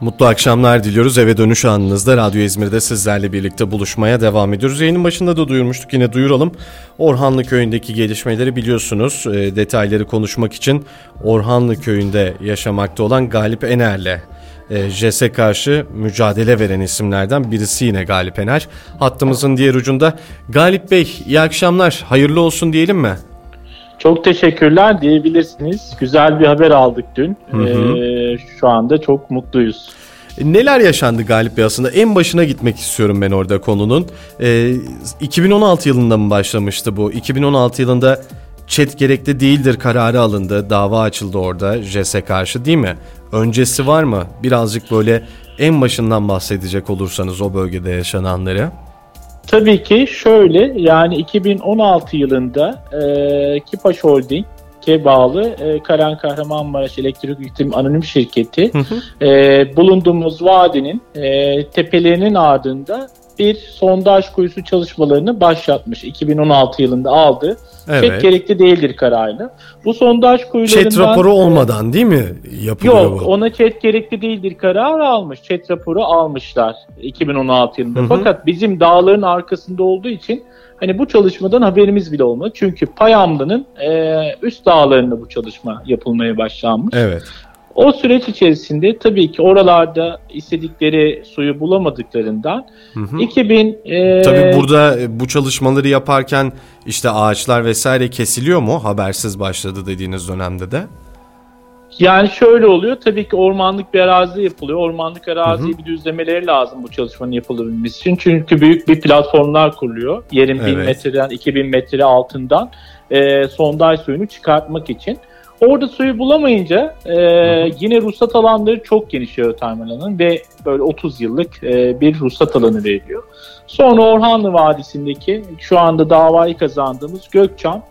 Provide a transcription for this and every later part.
Mutlu akşamlar diliyoruz. Eve dönüş anınızda Radyo İzmir'de sizlerle birlikte buluşmaya devam ediyoruz. Yayının başında da duyurmuştuk yine duyuralım. Orhanlı Köyü'ndeki gelişmeleri biliyorsunuz. E, detayları konuşmak için Orhanlı Köyü'nde yaşamakta olan Galip Ener'le e, JES'e karşı mücadele veren isimlerden birisi yine Galip Ener. Hattımızın diğer ucunda. Galip Bey iyi akşamlar. Hayırlı olsun diyelim mi? Çok teşekkürler diyebilirsiniz. Güzel bir haber aldık dün. Hı hı. Ee, şu anda çok mutluyuz. E, neler yaşandı Galip Bey aslında? En başına gitmek istiyorum ben orada konunun. Ee, 2016 yılında mı başlamıştı bu? 2016 yılında chat gerekli değildir kararı alındı. Dava açıldı orada JES'e karşı değil mi? Öncesi var mı? Birazcık böyle en başından bahsedecek olursanız o bölgede yaşananları. Tabii ki şöyle yani 2016 yılında e, Kipaş Holding'e bağlı e, Karan Kahramanmaraş Elektrik Üretim Anonim Şirketi hı hı. E, bulunduğumuz vadinin e, tepelerinin ardında bir sondaj kuyusu çalışmalarını başlatmış. 2016 yılında aldı. Evet. Chat gerekli değildir kararıyla. Bu sondaj kuyularından... Chat raporu olmadan değil mi yapılıyor yok, bu? Yok ona chat gerekli değildir kararı almış. Chat raporu almışlar 2016 yılında. Hı hı. Fakat bizim dağların arkasında olduğu için hani bu çalışmadan haberimiz bile olmadı. Çünkü Payamlı'nın e, üst dağlarında bu çalışma yapılmaya başlanmış. Evet. O süreç içerisinde tabii ki oralarda istedikleri suyu bulamadıklarından hı hı. 2000 e... Tabii burada e, bu çalışmaları yaparken işte ağaçlar vesaire kesiliyor mu? Habersiz başladı dediğiniz dönemde de. Yani şöyle oluyor. Tabii ki ormanlık bir arazi yapılıyor. Ormanlık araziyi bir düzlemeleri lazım bu çalışmanın yapılabilmesi için. Çünkü büyük bir platformlar kuruluyor. Yerin evet. 1000 metreden 2000 metre altından e, sondaj suyunu çıkartmak için. Orada suyu bulamayınca e, yine ruhsat alanları çok geniş jeotermal alanın ve böyle 30 yıllık e, bir ruhsat alanı veriliyor. Sonra Orhanlı Vadisi'ndeki şu anda davayı kazandığımız Gökçam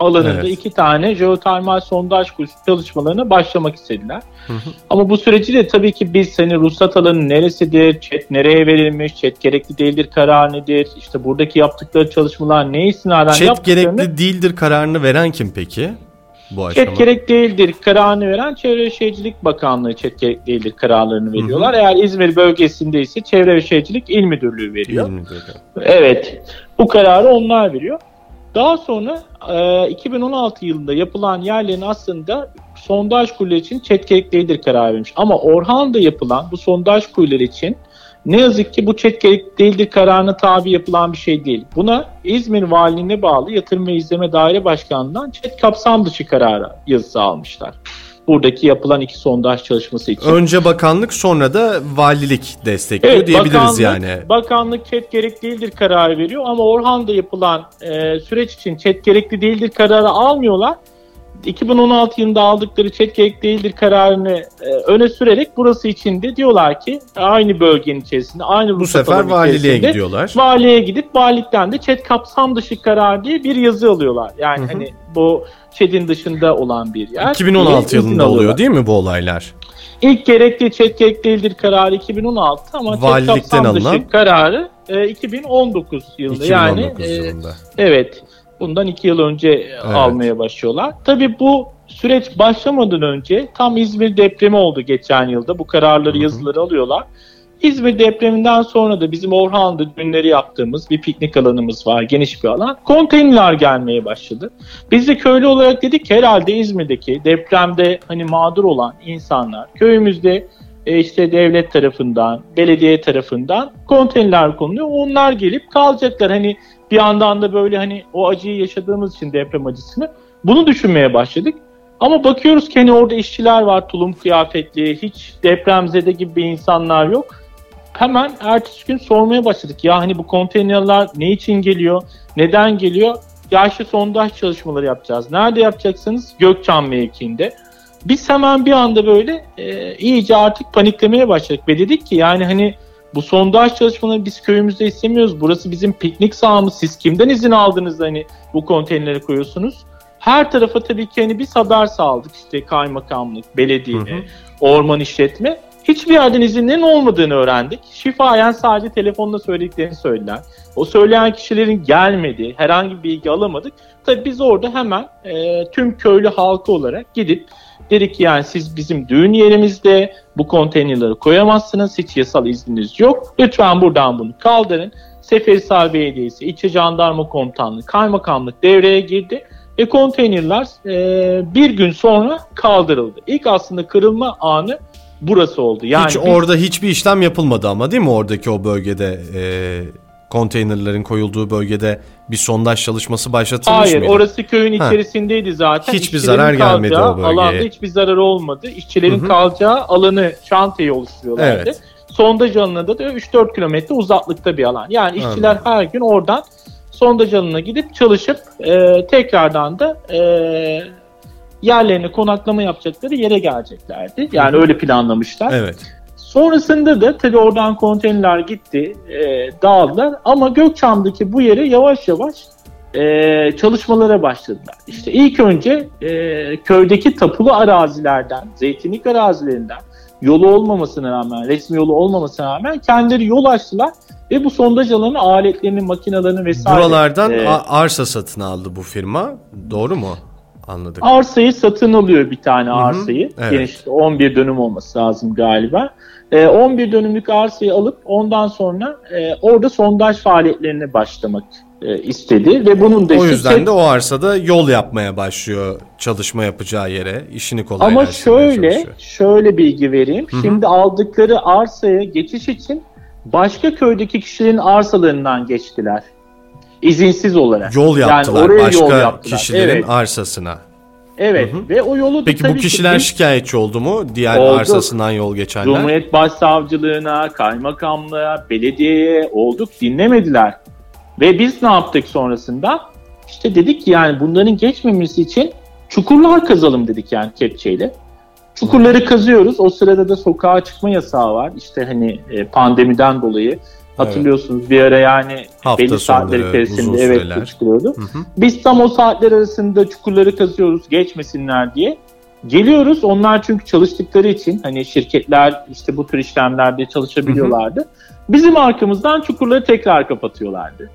alanında evet. iki tane jeotermal sondaj kuyusu çalışmalarına başlamak istediler. Hı hı. Ama bu süreci de tabii ki biz hani ruhsat alanı neresidir, chat nereye verilmiş, chat gerekli değildir karar nedir, işte buradaki yaptıkları çalışmalar ne istinaden Chat gerekli değildir kararını veren kim peki? Bu aşama? Çet gerek değildir kararını veren Çevre ve Şehircilik Bakanlığı çet gerek değildir kararlarını veriyorlar. Hı hı. Eğer İzmir bölgesinde ise Çevre ve Şehircilik İl Müdürlüğü veriyor. İl Müdürlüğü. Evet. Bu kararı onlar veriyor. Daha sonra e, 2016 yılında yapılan yerlerin aslında sondaj kuyuları için çet gerek değildir karar vermiş. Ama Orhan'da yapılan bu sondaj kuyuları için ne yazık ki bu çet gerek değildir kararına tabi yapılan bir şey değil. Buna İzmir Valiliğine bağlı Yatırım ve İzleme Daire Başkanlığı'ndan çet kapsam dışı kararı yazısı almışlar. Buradaki yapılan iki sondaj çalışması için. Önce bakanlık sonra da valilik destekliyor evet, diyebiliriz bakanlık, yani. Bakanlık çet gerek değildir kararı veriyor ama Orhan'da yapılan e, süreç için çet gerekli değildir kararı almıyorlar 2016 yılında aldıkları gerek değildir kararını e, öne sürerek burası için de diyorlar ki aynı bölgenin içerisinde aynı bu sefer valiliğe gidiyorlar. Valiye gidip valilikten de chat kapsam dışı karar diye bir yazı alıyorlar. Yani Hı-hı. hani bu chat'in dışında olan bir yer. 2016 yılında oluyor değil mi bu olaylar? İlk gerekli chat gerek değildir kararı 2016 ama Valilikten chat kapsam alınan... dışı kararı e, 2019 yılında 2019 yani yılında. E, evet Bundan iki yıl önce evet. almaya başlıyorlar. Tabii bu süreç başlamadan önce tam İzmir depremi oldu geçen yılda. Bu kararları, Hı-hı. yazıları alıyorlar. İzmir depreminden sonra da bizim Orhan'da günleri yaptığımız bir piknik alanımız var, geniş bir alan. Konteynerler gelmeye başladı. Biz de köylü olarak dedik herhalde İzmir'deki depremde hani mağdur olan insanlar köyümüzde e, işte devlet tarafından, belediye tarafından konteynerler konuluyor. Onlar gelip kalacaklar. Hani bir yandan da böyle hani o acıyı yaşadığımız için deprem acısını bunu düşünmeye başladık. Ama bakıyoruz ki hani orada işçiler var tulum kıyafetli, hiç depremzede gibi bir insanlar yok. Hemen ertesi gün sormaya başladık. Ya hani bu konteynerler ne için geliyor, neden geliyor? Ya işte sondaj çalışmaları yapacağız. Nerede yapacaksınız? Gökçam mevkiinde. Biz hemen bir anda böyle e, iyice artık paniklemeye başladık ve dedik ki yani hani bu sondaj çalışmaları biz köyümüzde istemiyoruz. Burası bizim piknik sahamız. Siz kimden izin aldınız hani bu konteyneri koyuyorsunuz? Her tarafa tabii ki hani biz haber sağladık işte kaymakamlık, belediye, hı hı. orman işletme. Hiçbir yerden izinlerin olmadığını öğrendik. Şifayen sadece telefonla söylediklerini söylediler. O söyleyen kişilerin gelmedi, herhangi bir bilgi alamadık. Tabii biz orada hemen e, tüm köylü halkı olarak gidip Dedi ki yani siz bizim düğün yerimizde bu konteynerleri koyamazsınız. Hiç yasal izniniz yok. Lütfen buradan bunu kaldırın. Seferihisar Belediyesi, İlçe Jandarma Komutanlığı, Kaymakamlık devreye girdi ve konteynerler e, bir gün sonra kaldırıldı. İlk aslında kırılma anı burası oldu. Yani Hiç biz, orada hiçbir işlem yapılmadı ama değil mi oradaki o bölgede e, konteynerlerin koyulduğu bölgede bir sondaj çalışması başlatılmış Hayır, mıydı? Hayır orası köyün ha. içerisindeydi zaten. Hiçbir zarar gelmedi o bölgeye. Alanda hiçbir zarar olmadı. İşçilerin Hı-hı. kalacağı alanı şantiye oluşturuyorlardı. Evet. Sondaj alanında da 3-4 kilometre uzaklıkta bir alan. Yani işçiler Anladım. her gün oradan sondaj alanına gidip çalışıp e, tekrardan da e, yerlerine konaklama yapacakları yere geleceklerdi. Yani Hı-hı. öyle planlamışlar. Evet. Sonrasında da tabii oradan konteynerler gitti, e, dağıldılar ama Gökçam'daki bu yere yavaş yavaş e, çalışmalara başladılar. İşte ilk önce e, köydeki tapulu arazilerden, zeytinlik arazilerinden yolu olmamasına rağmen, resmi yolu olmamasına rağmen kendileri yol açtılar ve bu sondaj alanı aletlerini, makinelerini vesaire. Buralardan e, arsa satın aldı bu firma. Doğru mu? Anladık. Arsayı satın alıyor bir tane arsayı. Evet. Genişte 11 dönüm olması lazım galiba. E, 11 dönümlük arsayı alıp ondan sonra e, orada sondaj faaliyetlerine başlamak e, istedi ve bunun da o yüzden de o arsada yol yapmaya başlıyor çalışma yapacağı yere işini kolaylaştırmaya Ama şöyle şöyle bilgi vereyim. Hı-hı. Şimdi aldıkları arsaya geçiş için başka köydeki kişilerin arsalarından geçtiler. İzinsiz olarak. Yol yaptılar yani oraya başka yol yaptılar. kişilerin evet. arsasına. Evet hı hı. ve o yolu Peki bu kişiler ki, şikayetçi oldu mu? Diğer oldu. arsasından yol geçenler. Cumhuriyet Başsavcılığına, kaymakamlığa, belediyeye olduk dinlemediler. Ve biz ne yaptık sonrasında? İşte dedik ki yani bunların geçmemesi için çukurlar kazalım dedik yani kepçeyle. Çukurları kazıyoruz. O sırada da sokağa çıkma yasağı var. İşte hani e, pandemiden dolayı Hatırlıyorsunuz evet. bir ara yani Hafta belli saatler içerisinde evet çıkıyordu. Biz tam o saatler arasında çukurları kazıyoruz geçmesinler diye. Geliyoruz onlar çünkü çalıştıkları için hani şirketler işte bu tür işlemlerde çalışabiliyorlardı. Hı hı. Bizim arkamızdan çukurları tekrar kapatıyorlardı.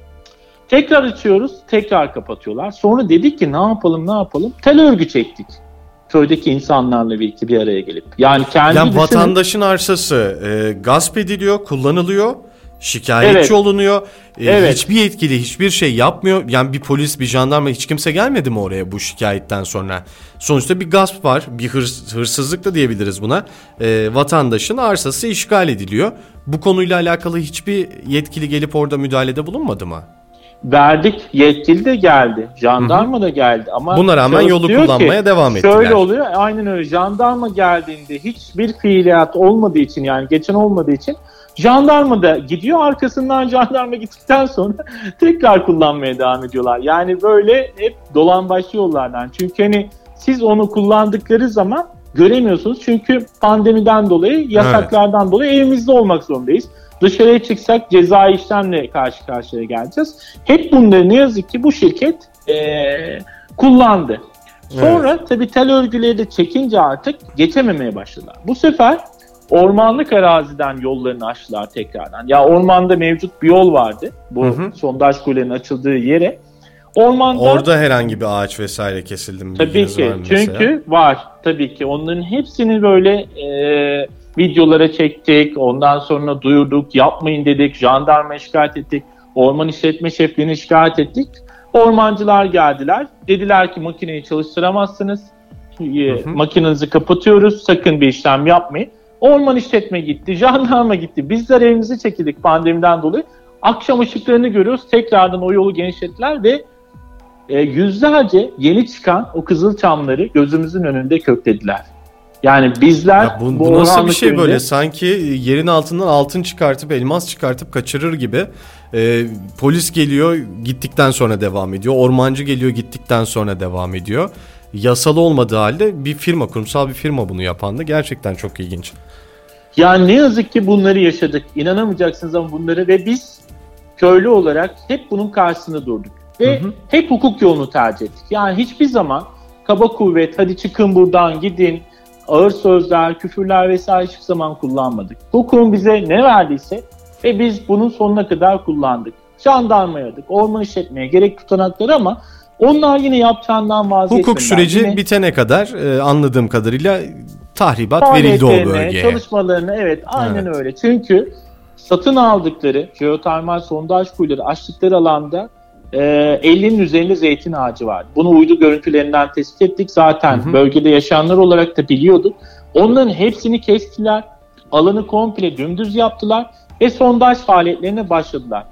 Tekrar açıyoruz, tekrar kapatıyorlar. Sonra dedik ki ne yapalım ne yapalım? Tel örgü çektik köydeki insanlarla birlikte bir araya gelip. Yani kendi yani düşünün, vatandaşın arsası e, gasp ediliyor, kullanılıyor şikayetçi evet. olunuyor. Ee, evet. Hiçbir yetkili hiçbir şey yapmıyor. Yani bir polis, bir jandarma hiç kimse gelmedi mi oraya bu şikayetten sonra? Sonuçta bir gasp var, bir hırs, hırsızlık da diyebiliriz buna. Ee, vatandaşın arsası işgal ediliyor. Bu konuyla alakalı hiçbir yetkili gelip orada müdahalede bulunmadı mı? verdik yetkili de geldi. Jandarma da geldi ama buna rağmen yolu kullanmaya ki, devam ettiler. Şöyle oluyor. Aynen öyle. Jandarma geldiğinde hiçbir fiiliyat olmadığı için yani geçen olmadığı için Jandarma da gidiyor arkasından jandarma gittikten sonra tekrar kullanmaya devam ediyorlar. Yani böyle hep dolan başlı yollardan. Çünkü hani siz onu kullandıkları zaman göremiyorsunuz. Çünkü pandemiden dolayı, yasaklardan evet. dolayı evimizde olmak zorundayız. Dışarıya çıksak ceza işlemle karşı karşıya geleceğiz. Hep bunları ne yazık ki bu şirket ee, kullandı. Sonra evet. tabii tel örgüleri de çekince artık geçememeye başladılar. Bu sefer ormanlık araziden yollarını açtılar tekrardan. Ya ormanda mevcut bir yol vardı. Bu hı hı. sondaj kulenin açıldığı yere. Ormanda Orada herhangi bir ağaç vesaire kesildi mi? Tabii ki. Var çünkü var. Tabii ki. Onların hepsini böyle e, videolara çektik. Ondan sonra duyurduk. Yapmayın dedik. Jandarma şikayet ettik. Orman işletme şefliğini şikayet ettik. Ormancılar geldiler. Dediler ki makineyi çalıştıramazsınız. Hı hı. Makinenizi kapatıyoruz. Sakın bir işlem yapmayın. Orman işletme gitti, jandarma gitti. Bizler evimizi çekildik pandemiden dolayı. Akşam ışıklarını görüyoruz. Tekrardan o yolu genişlettiler ve e, yüzlerce yeni çıkan o kızıl çamları gözümüzün önünde köklediler. Yani bizler ya bu, bu, bu nasıl bir şey önünde... böyle sanki yerin altından altın çıkartıp elmas çıkartıp kaçırır gibi e, polis geliyor gittikten sonra devam ediyor ormancı geliyor gittikten sonra devam ediyor yasal olmadığı halde bir firma kurumsal bir firma bunu yapan da gerçekten çok ilginç. Yani ne yazık ki bunları yaşadık. İnanamayacaksınız ama bunları ve biz köylü olarak hep bunun karşısında durduk. Ve hı hı. hep hukuk yolunu tercih ettik. Yani hiçbir zaman kaba kuvvet, hadi çıkın buradan gidin, ağır sözler, küfürler vesaire hiçbir zaman kullanmadık. Hukukun bize ne verdiyse ve biz bunun sonuna kadar kullandık. Jandarma aradık, orman işletmeye gerek tutanakları ama Onlar yine yapacağından vazgeçmediler. Hukuk süreci yine, bitene kadar e, anladığım kadarıyla tahribat verildi o bölgeye. Çalışmalarını evet aynen evet. öyle. Çünkü satın aldıkları jeotermal sondaj kuyuları açtıkları alanda e, 50'nin üzerinde zeytin ağacı var. Bunu uydu görüntülerinden tespit ettik. Zaten hı hı. bölgede yaşayanlar olarak da biliyorduk. Onların hepsini kestiler. Alanı komple dümdüz yaptılar ve sondaj faaliyetlerine başladılar.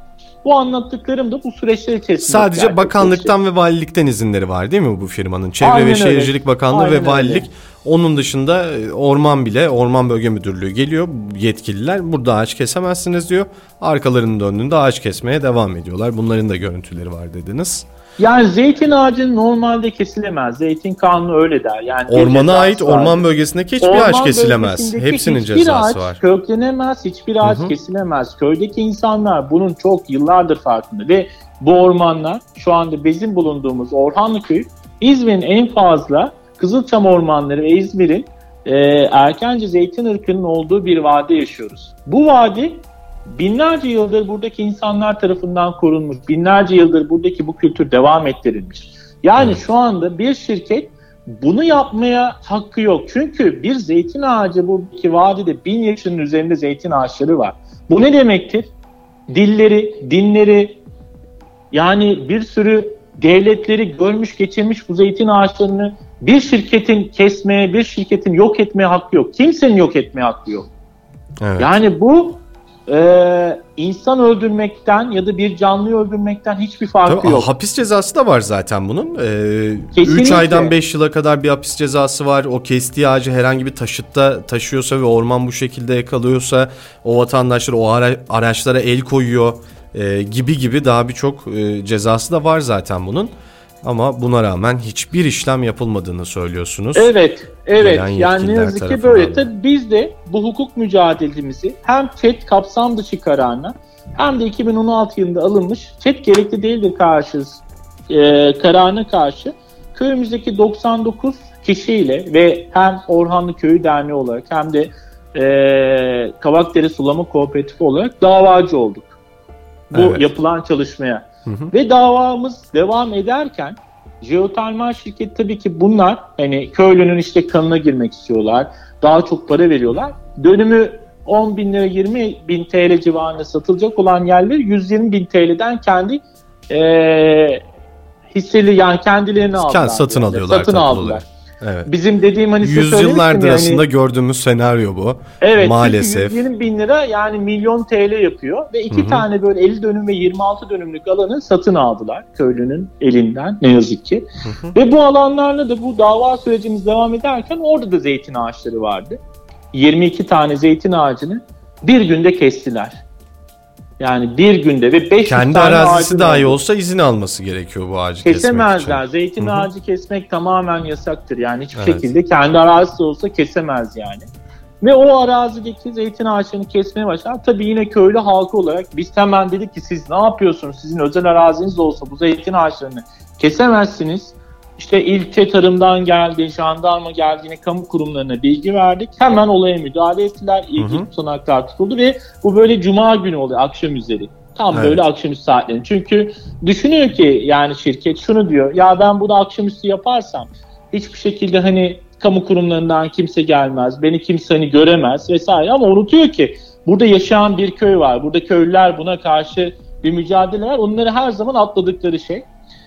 Bu anlattıklarım da bu süreçler içerisinde. Sadece bakanlıktan ve valilikten izinleri var değil mi bu firmanın? Çevre Aynen ve Şehircilik Bakanlığı Aynen ve valilik. Öyle. Onun dışında e, orman bile Orman Bölge Müdürlüğü geliyor yetkililer. Burada ağaç kesemezsiniz diyor. Arkalarının döndüğünde ağaç kesmeye devam ediyorlar. Bunların da görüntüleri var dediniz. Yani zeytin ağacı normalde kesilemez. Zeytin kanunu öyle der. Yani Ormana ait var. orman bölgesindeki hiçbir orman ağaç kesilemez. Hepsinin hiçbir cezası ağaç var. köklenemez, hiçbir ağaç Hı-hı. kesilemez. Köydeki insanlar bunun çok yıllardır farkında ve bu ormanlar şu anda bizim bulunduğumuz Orhanlı Köyü İzmir'in en fazla Kızılçam ormanları ve İzmir'in e, Erkence zeytin ırkının olduğu bir vade yaşıyoruz. Bu vadi binlerce yıldır buradaki insanlar tarafından korunmuş, binlerce yıldır buradaki bu kültür devam ettirilmiş. Yani evet. şu anda bir şirket bunu yapmaya hakkı yok. Çünkü bir zeytin ağacı buradaki vadide bin yaşının üzerinde zeytin ağaçları var. Bu ne demektir? Dilleri, dinleri yani bir sürü devletleri görmüş geçirmiş bu zeytin ağaçlarını bir şirketin kesmeye, bir şirketin yok etmeye hakkı yok. Kimsenin yok etmeye hakkı yok. Evet. Yani bu e, insan öldürmekten ya da bir canlıyı öldürmekten hiçbir farkı Tabii, yok. Hapis cezası da var zaten bunun. 3 ee, aydan 5 yıla kadar bir hapis cezası var. O kestiği ağacı herhangi bir taşıtta taşıyorsa ve orman bu şekilde yakalıyorsa o vatandaşlar o ara, araçlara el koyuyor e, gibi gibi daha birçok e, cezası da var zaten bunun. Ama buna rağmen hiçbir işlem yapılmadığını söylüyorsunuz. Evet, evet. Yani ne yazık ki böyle. Tabii biz de bu hukuk mücadelemizi hem ÇED kapsam dışı kararına hem de 2016 yılında alınmış ÇED gerekli değildir karşı e, kararına karşı köyümüzdeki 99 kişiyle ve hem Orhanlı Köyü Derneği olarak hem de e, Kavakdere Sulama Kooperatifi olarak davacı olduk. Bu evet. yapılan çalışmaya. Hı hı. Ve davamız devam ederken jeotermal şirket tabii ki bunlar hani köylünün işte kanına girmek istiyorlar. Daha çok para veriyorlar. Dönümü 10 bin lira 20 bin TL civarında satılacak olan yerler 120 bin TL'den kendi e, hisseli yani kendilerini aldılar. Satın alıyorlar. Satın aldılar. Oluyor. Evet. Bizim dediğim hani Yüzyıllardır yani, aslında gördüğümüz senaryo bu. Evet. Maalesef. 120 bin lira yani milyon TL yapıyor ve iki Hı-hı. tane böyle 50 dönüm ve 26 dönümlük alanı satın aldılar köylünün elinden ne yazık ki. Hı-hı. Ve bu alanlarla da bu dava sürecimiz devam ederken orada da zeytin ağaçları vardı. 22 tane zeytin ağacını bir günde kestiler. Yani bir günde ve 500 Kendi tane arazisi dahi olsa izin alması gerekiyor bu ağacı Kesemezler. kesmek için. Zeytin Hı-hı. ağacı kesmek tamamen yasaktır. Yani hiçbir evet. şekilde kendi arazisi olsa kesemez yani. Ve o arazideki zeytin ağaçlarını kesmeye başlar. Tabii yine köylü halkı olarak biz hemen dedik ki siz ne yapıyorsunuz? Sizin özel araziniz olsa bu zeytin ağaçlarını kesemezsiniz. İşte ilçe tarımdan geldi, jandarma geldiğine kamu kurumlarına bilgi verdik. Hemen olaya müdahale ettiler. İlgili tutanaklar tutuldu ve bu böyle cuma günü oluyor akşam üzeri. Tam evet. böyle akşamüstü saatlerinde. Çünkü düşünüyor ki yani şirket şunu diyor. Ya ben bunu akşamüstü yaparsam hiçbir şekilde hani kamu kurumlarından kimse gelmez. Beni kimse hani göremez vesaire. Ama unutuyor ki burada yaşayan bir köy var. Burada köylüler buna karşı bir mücadele var. Onları her zaman atladıkları şey.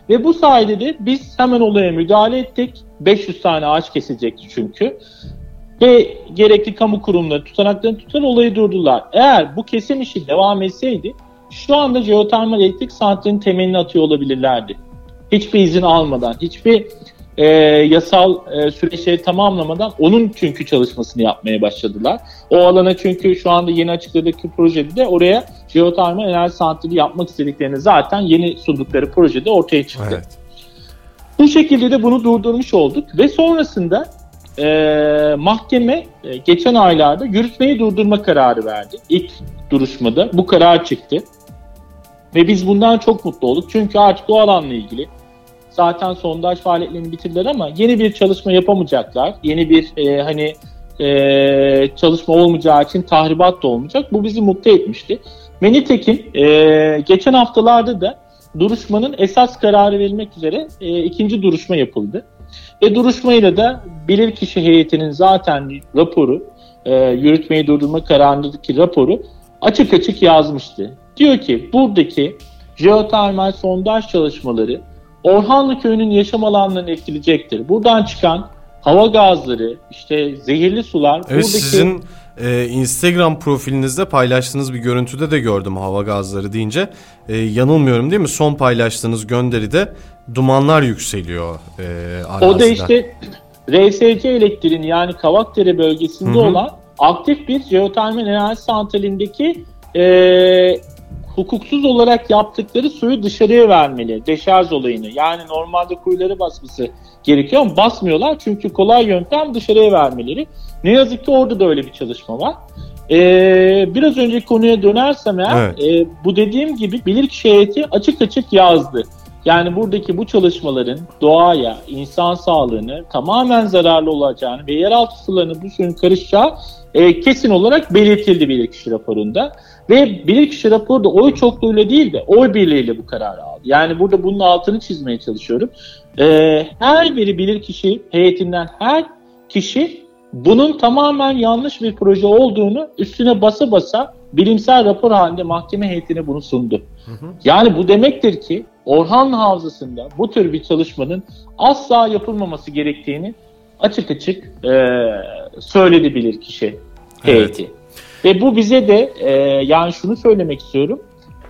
Ve bu sayede de biz hemen olaya müdahale ettik. 500 tane ağaç kesecekti çünkü. Ve gerekli kamu kurumları tutanaklarını tutar olayı durdular. Eğer bu kesim işi devam etseydi şu anda jeotermal elektrik santralinin temelini atıyor olabilirlerdi. Hiçbir izin almadan, hiçbir e, yasal e, süreçleri tamamlamadan onun çünkü çalışmasını yapmaya başladılar. O alana çünkü şu anda yeni açıkladıkları projede de oraya jeotermal enerji santrali yapmak istediklerini zaten yeni sundukları projede ortaya çıktı. Evet. Bu şekilde de bunu durdurmuş olduk ve sonrasında e, mahkeme e, geçen aylarda yürütmeyi durdurma kararı verdi. İlk duruşmada bu karar çıktı. Ve biz bundan çok mutlu olduk. Çünkü artık o alanla ilgili zaten sondaj faaliyetlerini bitirdiler ama yeni bir çalışma yapamayacaklar. Yeni bir e, hani e, çalışma olmayacağı için tahribat da olmayacak. Bu bizi mutlu etmişti. Ve nitekim e, geçen haftalarda da duruşmanın esas kararı verilmek üzere e, ikinci duruşma yapıldı. Ve duruşmayla da bilirkişi heyetinin zaten raporu, e, yürütmeyi durdurma kararındaki raporu açık açık yazmıştı. Diyor ki buradaki jeotermal sondaj çalışmaları Orhanlı Köyü'nün yaşam alanlarını etkileyecektir. Buradan çıkan hava gazları, işte zehirli sular. Evet buradaki... sizin e, Instagram profilinizde paylaştığınız bir görüntüde de gördüm hava gazları deyince. E, yanılmıyorum değil mi? Son paylaştığınız gönderide dumanlar yükseliyor e, O da işte RSC elektriğin yani Kavakdere bölgesinde Hı-hı. olan aktif bir jeotermal enerji santralindeki e, hukuksuz olarak yaptıkları suyu dışarıya vermeli. Deşarj olayını. Yani normalde kuyuları basması gerekiyor ama basmıyorlar. Çünkü kolay yöntem dışarıya vermeleri. Ne yazık ki orada da öyle bir çalışma var. Ee, biraz önceki konuya dönersem eğer evet. e, bu dediğim gibi bilirkişi heyeti açık açık yazdı. Yani buradaki bu çalışmaların doğaya, insan sağlığını tamamen zararlı olacağını ve yeraltı sularını bu suyun karışacağı e, kesin olarak belirtildi bilirkişi raporunda. Ve bilirkişi raporu da oy çokluğuyla değil de oy birliğiyle bu kararı aldı. Yani burada bunun altını çizmeye çalışıyorum. E, her biri bilirkişi heyetinden her kişi bunun tamamen yanlış bir proje olduğunu üstüne basa basa bilimsel rapor halinde mahkeme heyetine bunu sundu. Hı hı. Yani bu demektir ki Orhanlı Havzası'nda bu tür bir çalışmanın asla yapılmaması gerektiğini açık açık e, söyledi bilir kişi heyeti. Evet. Ve bu bize de e, yani şunu söylemek istiyorum.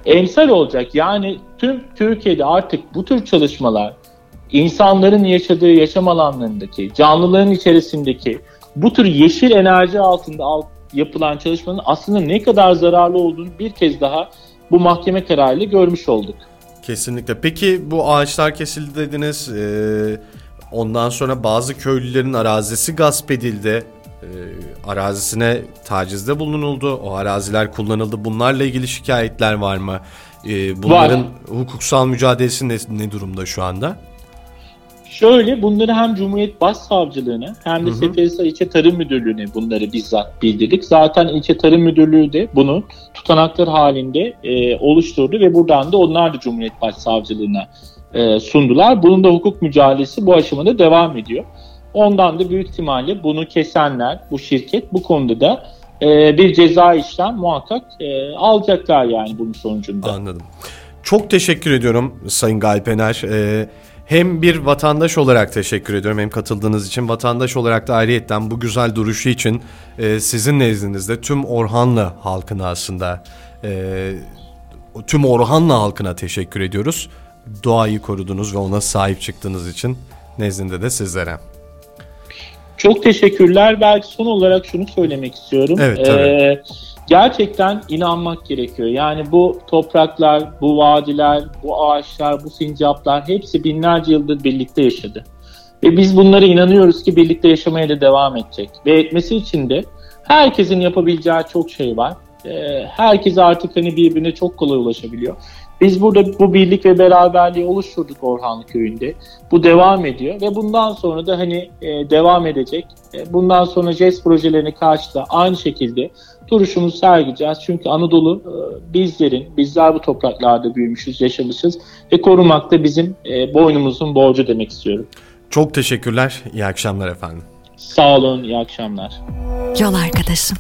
Emsal olacak. Yani tüm Türkiye'de artık bu tür çalışmalar insanların yaşadığı yaşam alanlarındaki, canlıların içerisindeki bu tür yeşil enerji altında alt, yapılan çalışmanın aslında ne kadar zararlı olduğunu bir kez daha bu mahkeme kararıyla görmüş olduk. Kesinlikle. Peki bu ağaçlar kesildi dediniz. Ee, ondan sonra bazı köylülerin arazisi gasp edildi. Ee, arazisine tacizde bulunuldu. O araziler kullanıldı. Bunlarla ilgili şikayetler var mı? Ee, bunların var. hukuksal mücadelesi ne, ne durumda şu anda? Şöyle bunları hem Cumhuriyet Başsavcılığına hem de Seferihisar İlçe Tarım Müdürlüğü'ne bunları bizzat bildirdik. Zaten İlçe Tarım Müdürlüğü de bunu tutanaklar halinde e, oluşturdu ve buradan da onlar da Cumhuriyet Başsavcılığına e, sundular. Bunun da hukuk mücadelesi bu aşamada devam ediyor. Ondan da büyük ihtimalle bunu kesenler, bu şirket bu konuda da e, bir ceza işlem muhakkak e, alacaklar yani bunun sonucunda. Anladım. Çok teşekkür ediyorum Sayın Galpener. Ee, hem bir vatandaş olarak teşekkür ediyorum hem katıldığınız için vatandaş olarak da ayrıyetten bu güzel duruşu için e, sizin nezdinizde tüm Orhanlı halkına aslında e, tüm Orhanlı halkına teşekkür ediyoruz. Doğayı korudunuz ve ona sahip çıktığınız için nezdinde de sizlere. Çok teşekkürler. Belki son olarak şunu söylemek istiyorum. Evet tabii. Ee, gerçekten inanmak gerekiyor. Yani bu topraklar, bu vadiler, bu ağaçlar, bu sincaplar hepsi binlerce yıldır birlikte yaşadı. Ve biz bunlara inanıyoruz ki birlikte yaşamaya da devam edecek. Ve etmesi için de herkesin yapabileceği çok şey var. Ee, herkes artık hani birbirine çok kolay ulaşabiliyor. Biz burada bu birlik ve beraberliği oluşturduk Orhanlı Köyü'nde. Bu devam ediyor ve bundan sonra da hani e, devam edecek. E, bundan sonra JES projelerine karşı da aynı şekilde duruşumuzu sergileyeceğiz. Çünkü Anadolu e, bizlerin, bizler bu topraklarda büyümüşüz, yaşamışız ve korumak da bizim e, boynumuzun borcu demek istiyorum. Çok teşekkürler. İyi akşamlar efendim. Sağ olun, iyi akşamlar. Yol arkadaşım.